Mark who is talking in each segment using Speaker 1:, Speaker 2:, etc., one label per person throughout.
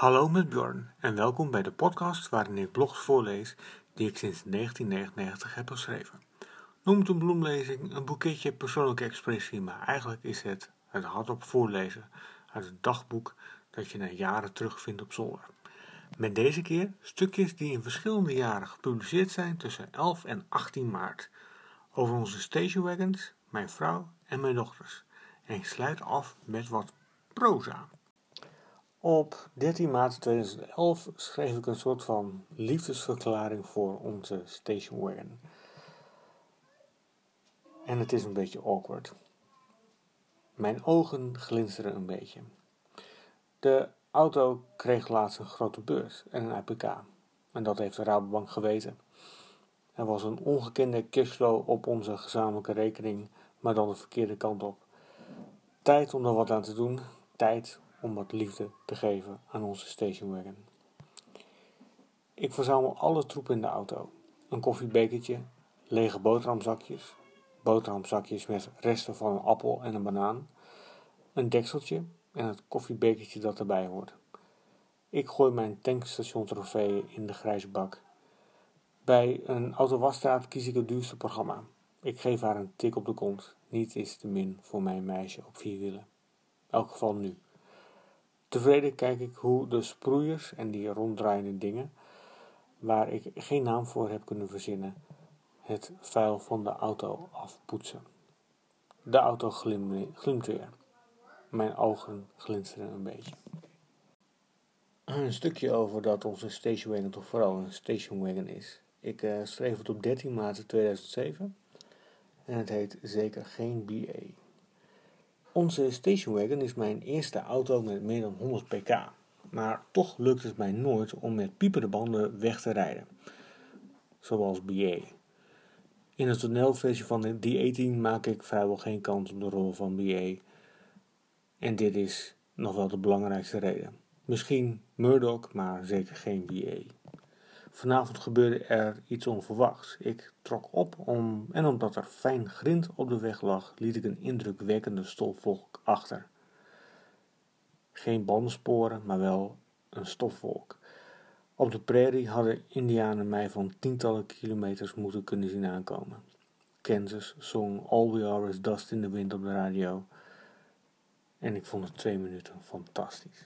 Speaker 1: Hallo met Bjorn en welkom bij de podcast waarin ik blogs voorlees die ik sinds 1999 heb geschreven. Noemt een bloemlezing, een boeketje, persoonlijke expressie, maar eigenlijk is het het hardop voorlezen uit het dagboek dat je na jaren terugvindt op zolder. Met deze keer stukjes die in verschillende jaren gepubliceerd zijn tussen 11 en 18 maart. Over onze stationwagons, mijn vrouw en mijn dochters. En ik sluit af met wat proza. Op 13 maart 2011 schreef ik een soort van liefdesverklaring voor onze stationwagon. En het is een beetje awkward. Mijn ogen glinsteren een beetje. De auto kreeg laatst een grote beurs en een APK. En dat heeft de Rabobank geweten. Er was een ongekende cashflow op onze gezamenlijke rekening, maar dan de verkeerde kant op. Tijd om er wat aan te doen. Tijd om wat liefde te geven aan onze stationwagon. Ik verzamel alle troep in de auto. Een koffiebekertje, lege boterhamzakjes, boterhamzakjes met resten van een appel en een banaan, een dekseltje en het koffiebekertje dat erbij hoort. Ik gooi mijn tankstation trofeeën in de grijze bak. Bij een autowasstraat kies ik het duurste programma. Ik geef haar een tik op de kont. Niet is te min voor mijn meisje op vier wielen. Elk geval nu. Tevreden kijk ik hoe de sproeiers en die ronddraaiende dingen, waar ik geen naam voor heb kunnen verzinnen, het vuil van de auto afpoetsen. De auto glimt weer. Mijn ogen glinsteren een beetje. Een stukje over dat onze stationwagon toch vooral een stationwagon is. Ik uh, schreef het op 13 maart 2007 en het heet zeker geen BA. Onze stationwagon is mijn eerste auto met meer dan 100 pk, maar toch lukt het mij nooit om met piepende banden weg te rijden, zoals BA. In de toneelversie van de D18 maak ik vrijwel geen kans op de rol van BA. En dit is nog wel de belangrijkste reden. Misschien Murdoch, maar zeker geen BA. Vanavond gebeurde er iets onverwachts. Ik trok op om, en omdat er fijn grind op de weg lag, liet ik een indrukwekkende stofwolk achter. Geen bandensporen, maar wel een stofwolk. Op de prairie hadden indianen mij van tientallen kilometers moeten kunnen zien aankomen. Kansas zong All We Are Is Dust in the Wind op de radio. En ik vond het twee minuten fantastisch.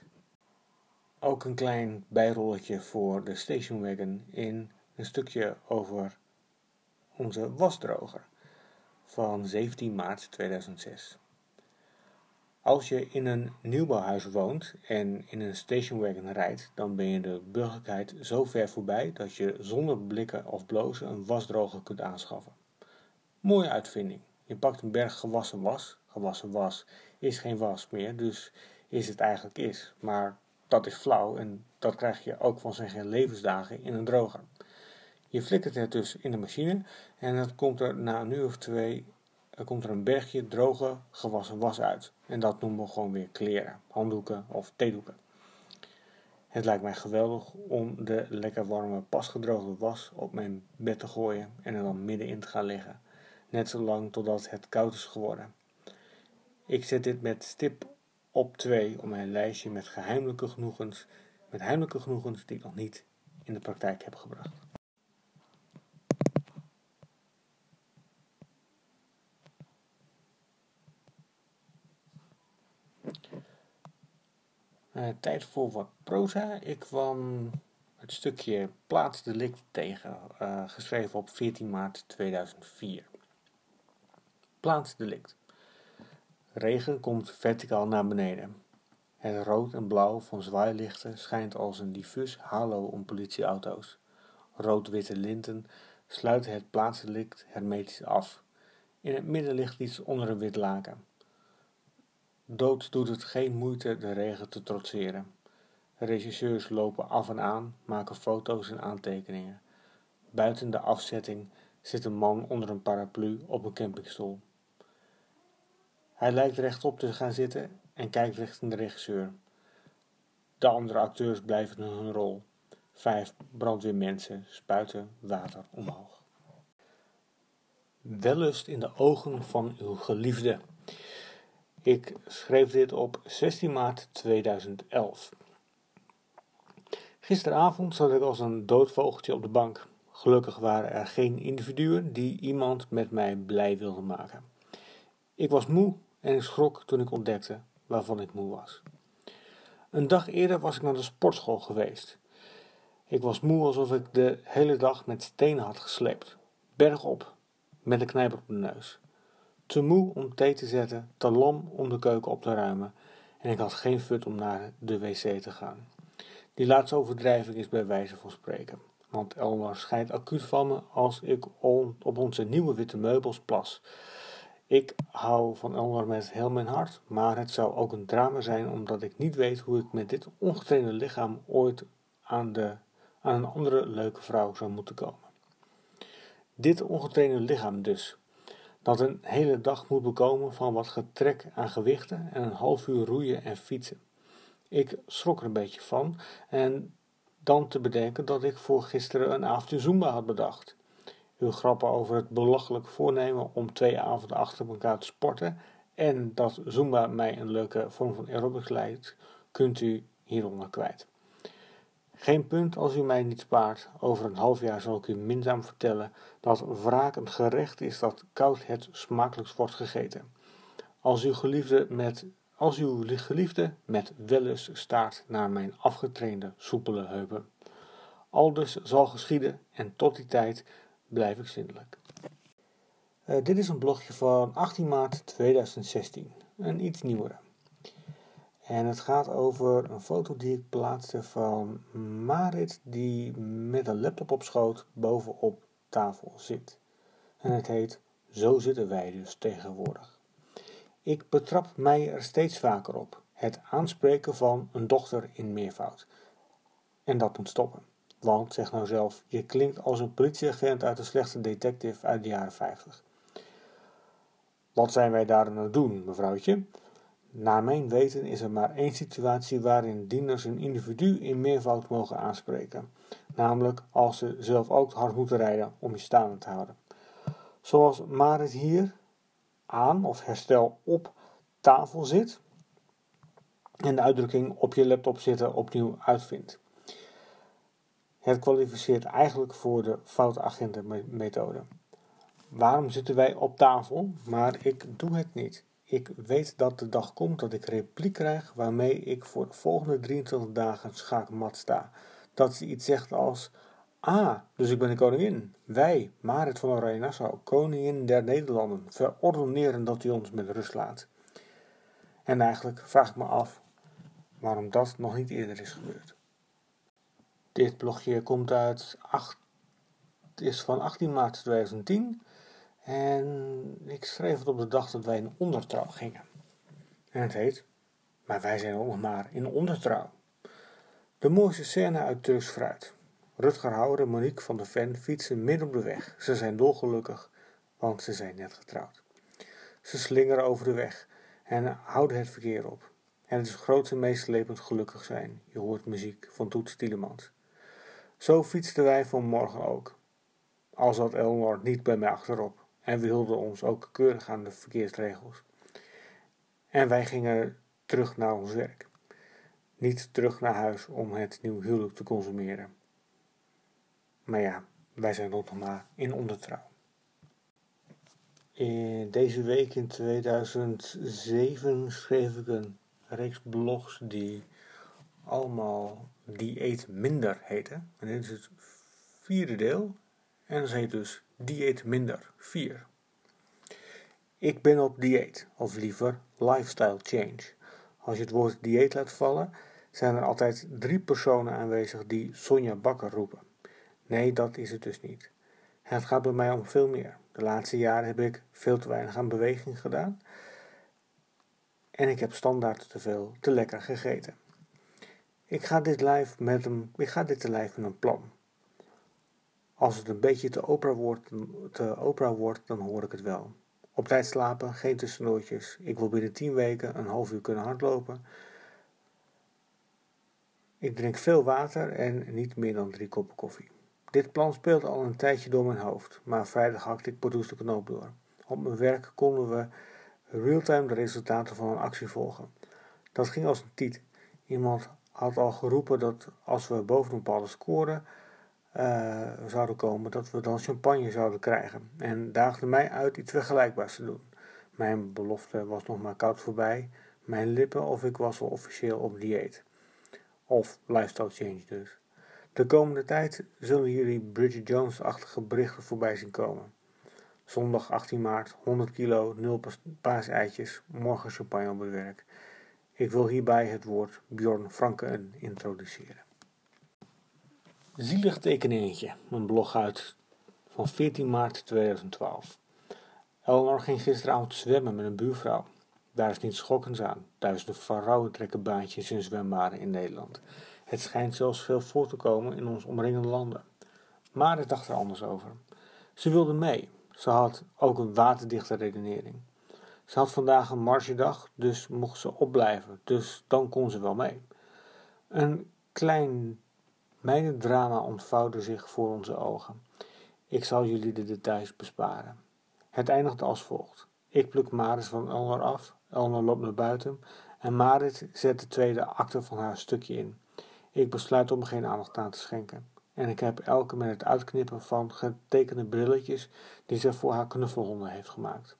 Speaker 1: Ook een klein bijrolletje voor de stationwagon in een stukje over onze wasdroger van 17 maart 2006. Als je in een nieuwbouwhuis woont en in een stationwagon rijdt, dan ben je de burgerlijkheid zo ver voorbij dat je zonder blikken of blozen een wasdroger kunt aanschaffen. Mooie uitvinding. Je pakt een berg gewassen was. Gewassen was is geen was meer, dus is het eigenlijk is. Maar dat is flauw en dat krijg je ook van zijn levensdagen in een droger. Je flikkert het dus in de machine en dan komt er na een uur of twee er komt er een bergje droge gewassen was uit. En dat noemen we gewoon weer kleren, handdoeken of theedoeken. Het lijkt mij geweldig om de lekker warme pasgedroogde was op mijn bed te gooien en er dan middenin te gaan liggen. Net zolang totdat het koud is geworden. Ik zet dit met stip op 2 om mijn lijstje met geheimelijke genoegens, met heimelijke genoegens die ik nog niet in de praktijk heb gebracht. Uh, tijd voor wat proza. Ik kwam het stukje plaatsdelict tegen, uh, geschreven op 14 maart 2004. Plaatsdelict. Regen komt verticaal naar beneden. Het rood en blauw van zwaailichten schijnt als een diffuus halo om politieauto's. Rood-witte linten sluiten het plaatsdelict hermetisch af. In het midden ligt iets onder een wit laken. Dood doet het geen moeite de regen te trotseren. Regisseurs lopen af en aan, maken foto's en aantekeningen. Buiten de afzetting zit een man onder een paraplu op een campingstoel. Hij lijkt rechtop te gaan zitten en kijkt richting de regisseur. De andere acteurs blijven in hun rol. Vijf brandweermensen spuiten water omhoog. Wellust in de ogen van uw geliefde. Ik schreef dit op 16 maart 2011. Gisteravond zat ik als een doodvogeltje op de bank. Gelukkig waren er geen individuen die iemand met mij blij wilden maken. Ik was moe en ik schrok toen ik ontdekte waarvan ik moe was. Een dag eerder was ik naar de sportschool geweest. Ik was moe alsof ik de hele dag met stenen had gesleept. Bergop, met een knijper op de neus. Te moe om thee te zetten, te lam om de keuken op te ruimen en ik had geen fut om naar de wc te gaan. Die laatste overdrijving is bij wijze van spreken, want Elmar schijnt acuut van me als ik op onze nieuwe witte meubels plas. Ik hou van Elmar met heel mijn hart, maar het zou ook een drama zijn omdat ik niet weet hoe ik met dit ongetrainde lichaam ooit aan, de, aan een andere leuke vrouw zou moeten komen. Dit ongetrainde lichaam dus, dat een hele dag moet bekomen van wat getrek aan gewichten en een half uur roeien en fietsen. Ik schrok er een beetje van en dan te bedenken dat ik voor gisteren een avondje Zumba had bedacht. Uw grappen over het belachelijk voornemen om twee avonden achter elkaar te sporten en dat Zumba mij een leuke vorm van aerobics lijkt, kunt u hieronder kwijt. Geen punt als u mij niet spaart. Over een half jaar zal ik u minzaam vertellen dat wraak een gerecht is dat koud het smakelijkst wordt gegeten. Als uw geliefde met, als uw geliefde met wellust staart naar mijn afgetrainde, soepele heupen. Aldus zal geschieden en tot die tijd blijf ik zindelijk. Uh, dit is een blogje van 18 maart 2016, een iets nieuwere. En het gaat over een foto die ik plaatste van Marit die met een laptop op schoot bovenop tafel zit. En het heet Zo zitten wij dus tegenwoordig. Ik betrap mij er steeds vaker op. Het aanspreken van een dochter in meervoud. En dat moet stoppen. Want, zeg nou zelf, je klinkt als een politieagent uit een slechte detective uit de jaren 50. Wat zijn wij daar aan het doen, mevrouwtje? Naar mijn weten is er maar één situatie waarin dieners een individu in meervoud mogen aanspreken, namelijk als ze zelf ook hard moeten rijden om je staande te houden. Zoals Marit hier aan of herstel op tafel zit en de uitdrukking op je laptop zitten opnieuw uitvindt. Het kwalificeert eigenlijk voor de foutagentenmethode. Waarom zitten wij op tafel, maar ik doe het niet? Ik weet dat de dag komt dat ik repliek krijg waarmee ik voor de volgende 23 dagen schaakmat sta. Dat ze iets zegt als: Ah, dus ik ben de koningin. Wij, Marit van Oranje Nassau, koningin der Nederlanden, verordoneren dat u ons met rust laat. En eigenlijk vraag ik me af waarom dat nog niet eerder is gebeurd. Dit blogje komt uit 8, is van 18 maart 2010 en ik schreef het op de dag dat wij in ondertrouw gingen. En het heet, maar wij zijn nog maar in ondertrouw. De mooiste scène uit Turks Fruit. Rutger Houwer en Monique van der Ven fietsen midden op de weg. Ze zijn dolgelukkig, want ze zijn net getrouwd. Ze slingeren over de weg en houden het verkeer op. En het is groot en meeslepend gelukkig zijn. Je hoort muziek van Toet Tielemans. Zo fietsten wij vanmorgen ook. Al zat Elmore niet bij mij achterop. En we hielden ons ook keurig aan de verkeersregels. En wij gingen terug naar ons werk. Niet terug naar huis om het nieuw huwelijk te consumeren. Maar ja, wij zijn nog maar in ondertrouw. In deze week in 2007 schreef ik een reeks blogs die allemaal dieet minder heten. En dit is het vierde deel. En dat heet dus dieet minder 4. Ik ben op dieet, of liever lifestyle change. Als je het woord dieet laat vallen, zijn er altijd drie personen aanwezig die Sonja Bakker roepen. Nee, dat is het dus niet. Het gaat bij mij om veel meer. De laatste jaren heb ik veel te weinig aan beweging gedaan. En ik heb standaard te veel, te lekker gegeten. Ik ga dit live met een, ik ga dit live met een plan. Als het een beetje te Oprah wordt, te Oprah wordt, dan hoor ik het wel. Op tijd slapen, geen tussendoortjes. Ik wil binnen 10 weken een half uur kunnen hardlopen. Ik drink veel water en niet meer dan drie koppen koffie. Dit plan speelt al een tijdje door mijn hoofd, maar vrijdag hakte ik Pardoes de knoop door. Op mijn werk konden we realtime de resultaten van een actie volgen. Dat ging als een tiet. Iemand had al geroepen dat als we boven een bepaalde score uh, zouden komen, dat we dan champagne zouden krijgen. En daagde mij uit iets vergelijkbaars te doen. Mijn belofte was nog maar koud voorbij. Mijn lippen of ik was al officieel op dieet. Of lifestyle change dus. De komende tijd zullen jullie Bridget Jones-achtige berichten voorbij zien komen. Zondag 18 maart, 100 kilo, 0 paaseitjes, morgen champagne op het werk. Ik wil hierbij het woord Bjorn Franken introduceren. Zielig tekeningetje, een blog uit van 14 maart 2012. Eleanor ging gisteravond zwemmen met een buurvrouw. Daar is niets schokkends aan. Duizenden vrouwen trekken baantjes in zwembaden in Nederland. Het schijnt zelfs veel voor te komen in ons omringende landen. Maar ik dacht er anders over. Ze wilde mee. Ze had ook een waterdichte redenering. Ze had vandaag een margedag, dus mocht ze opblijven. Dus dan kon ze wel mee. Een klein meidendrama ontvouwde zich voor onze ogen. Ik zal jullie de details besparen. Het eindigde als volgt. Ik pluk Maris van Elnor af, Elnor loopt naar buiten en Marit zet de tweede acte van haar stukje in. Ik besluit om geen aandacht aan te schenken. En ik heb elke met het uitknippen van getekende brilletjes die ze voor haar knuffelhonden heeft gemaakt.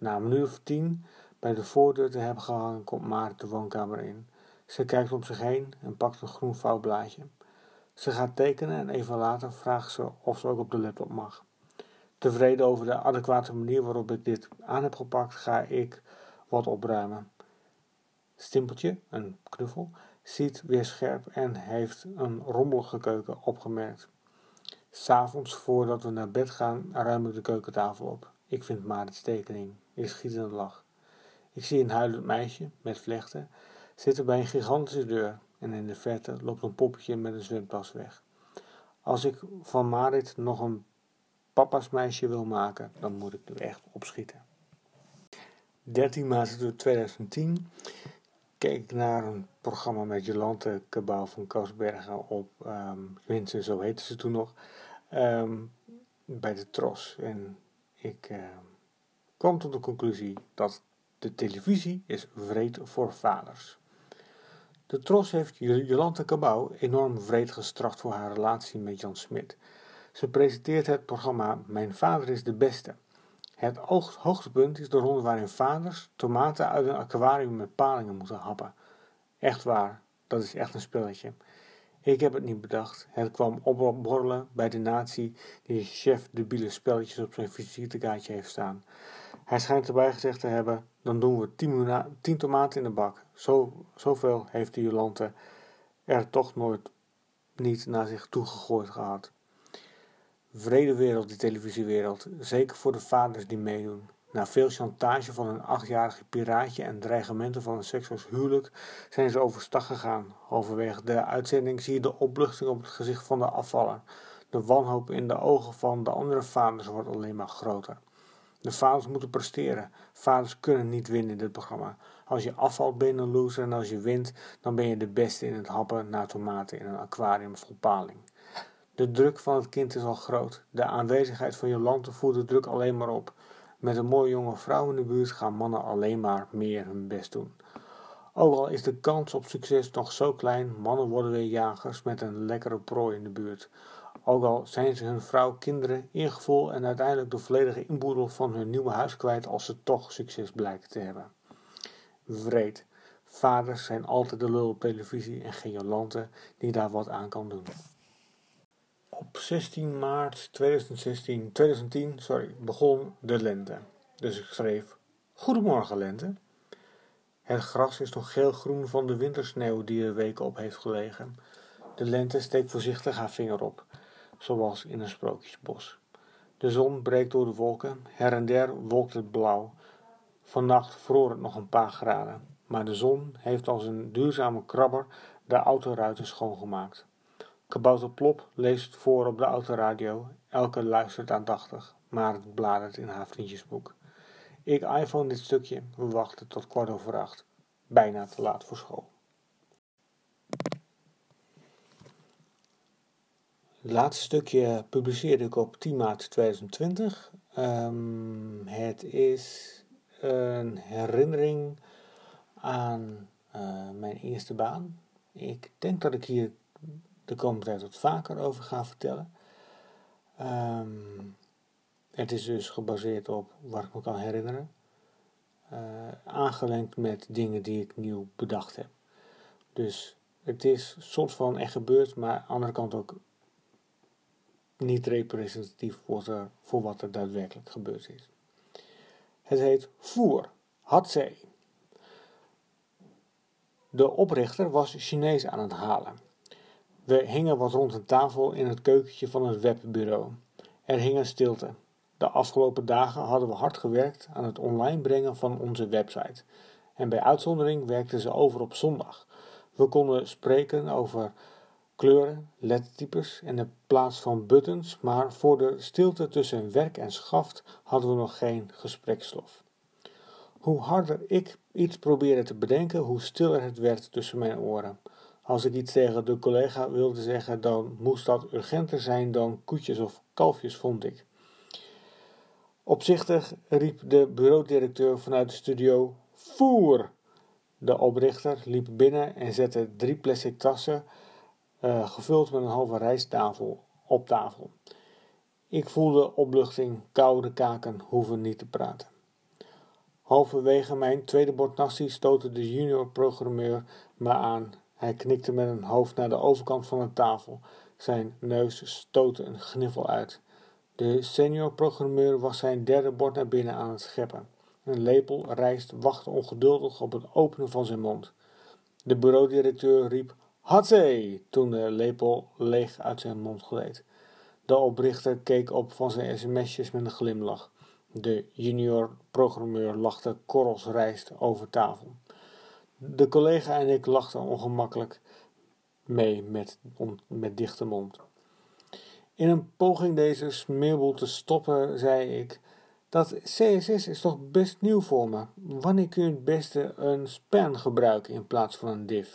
Speaker 1: Na een minuut of tien bij de voordeur te hebben gehangen, komt Marit de woonkamer in. Ze kijkt om zich heen en pakt een groen vouwblaadje. Ze gaat tekenen en even later vraagt ze of ze ook op de laptop mag. Tevreden over de adequate manier waarop ik dit aan heb gepakt, ga ik wat opruimen. Stimpeltje, een knuffel, ziet weer scherp en heeft een rommelige keuken opgemerkt. S'avonds, voordat we naar bed gaan, ruim ik de keukentafel op. Ik vind Marit's tekening. Ik schiet de lach. Ik zie een huilend meisje met vlechten zitten bij een gigantische deur en in de verte loopt een poppetje met een zwemtas weg. Als ik van Marit nog een papa's meisje wil maken, dan moet ik er echt opschieten. 13 maart 2010 keek ik naar een programma met Jolante Cabau van Koosbergen op, um, zo heette ze toen nog, ehm, bij de Tros. En ik uh, kwam tot de conclusie dat de televisie is vreed voor vaders. De Tros heeft Jolante Cabau enorm vreed gestraft voor haar relatie met Jan Smit. Ze presenteert het programma Mijn Vader is de Beste. Het hoogtepunt is de ronde waarin vaders tomaten uit een aquarium met palingen moeten happen. Echt waar, dat is echt een spelletje. Ik heb het niet bedacht. Het kwam opborrelen bij de natie die chef debiele spelletjes op zijn visitekaartje heeft staan. Hij schijnt erbij gezegd te hebben, dan doen we tien, tomaten in de bak. Zo, zoveel heeft de Jolante er toch nooit niet naar zich toegegooid gehad. Vrede wereld, die televisiewereld, zeker voor de vaders die meedoen. Na veel chantage van een achtjarige piraatje en dreigementen van een seksueel huwelijk zijn ze overstag gegaan. Halverwege de uitzending zie je de opluchting op het gezicht van de afvaller. De wanhoop in de ogen van de andere vaders wordt alleen maar groter. De vaders moeten presteren. Vaders kunnen niet winnen in dit programma. Als je afvalt ben je een loser en als je wint dan ben je de beste in het happen naar tomaten in een aquarium vol paling. De druk van het kind is al groot. De aanwezigheid van Jolante voert de druk alleen maar op. Met een mooie jonge vrouw in de buurt gaan mannen alleen maar meer hun best doen. Ook al is de kans op succes nog zo klein, mannen worden weer jagers met een lekkere prooi in de buurt. Ook al zijn ze hun vrouw, kinderen, eergevoel en uiteindelijk de volledige inboedel van hun nieuwe huis kwijt als ze toch succes blijken te hebben. Vreed. Vaders zijn altijd de lul op televisie en geen Jolante die daar wat aan kan doen. Op 16 maart 2016, 2010 sorry, begon de lente. Dus ik schreef: Goedemorgen lente. Het gras is nog geel-groen van de wintersneeuw die er weken op heeft gelegen. De lente steekt voorzichtig haar vinger op, zoals in een sprookjesbos. De zon breekt door de wolken, her en der wolkt het blauw. Vannacht vroor het nog een paar graden, maar de zon heeft als een duurzame krabber de autoruiten schoongemaakt. Kabouter Plop leest voor op de autoradio. Elke luistert aandachtig, maar het bladert in haar vriendjesboek. Ik iPhone dit stukje, we wachten tot kwart over acht. Bijna te laat voor school. Het laatste stukje publiceerde ik op 10 maart 2020. Um, het is een herinnering aan uh, mijn eerste baan Ik denk dat ik hier de komende tijd wat vaker over ga vertellen. Ehm, het is dus gebaseerd op wat ik me kan herinneren. Uh, met dingen die ik nieuw bedacht heb. Dus het is soort van echt gebeurd, maar aan de andere kant ook niet representatief voor, voor wat er daadwerkelijk gebeurd is. Het heet Voer, Hatzee. De oprichter was Chinees aan het halen. We hingen wat rond een tafel in het keukentje van het webbureau. Er hing een stilte. De afgelopen dagen hadden we hard gewerkt aan het online brengen van onze website. En bij uitzondering werkten ze over op zondag. We konden spreken over kleuren, lettertypes en de plaats van buttons, maar voor de stilte tussen werk en schaft hadden we nog geen gesprekstof. Hoe harder ik iets probeerde te bedenken, hoe stiller het werd tussen mijn oren. Als ik iets tegen de collega wilde zeggen, dan moest dat urgenter zijn dan koetjes of kalfjes, vond ik. Opzichtig riep de bureaudirecteur vanuit de studio: Voer! De oprichter liep binnen en zette drie plastic tassen, uh, gevuld met een halve rijsttafel, op tafel. Ik voelde opluchting, koude kaken, hoeven niet te praten. Halverwege mijn tweede bord nasi stootte de junior programmeur me aan. Hij knikte met een hoofd naar de overkant van de tafel. Zijn neus stootte een gniffel uit. De senior programmeur was zijn derde bord naar binnen aan het scheppen. Een lepel rijst wachtte ongeduldig op het openen van zijn mond. De bureaudirecteur riep Hatsé! toen de lepel leeg uit zijn mond gleed. De oprichter keek op van zijn sms'jes met een glimlach. De junior programmeur lachte korrels rijst over tafel. De collega en ik lachten ongemakkelijk mee met, met dichte mond. In een poging deze smeerboel te stoppen, zei ik: Dat CSS is toch best nieuw voor me. Wanneer kun je het beste een span gebruiken in plaats van een div?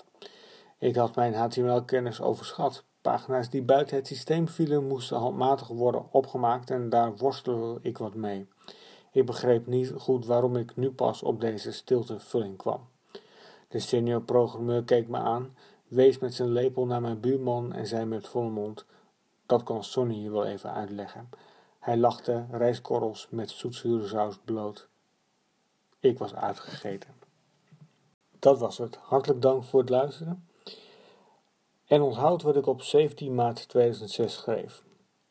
Speaker 1: Ik had mijn HTML-kennis overschat. Pagina's die buiten het systeem vielen moesten handmatig worden opgemaakt en daar worstelde ik wat mee. Ik begreep niet goed waarom ik nu pas op deze stiltevulling kwam. De senior programmeur keek me aan, wees met zijn lepel naar mijn buurman en zei met volle mond: Dat kan Sonny je wel even uitleggen. Hij lachte rijstkorrels met zoetzure saus bloot. Ik was uitgegeten. Dat was het. Hartelijk dank voor het luisteren. En onthoud wat ik op 17 maart 2006 schreef.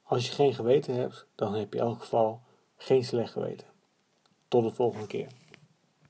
Speaker 1: Als je geen geweten hebt, dan heb je in elk geval geen slecht geweten. Tot de volgende keer.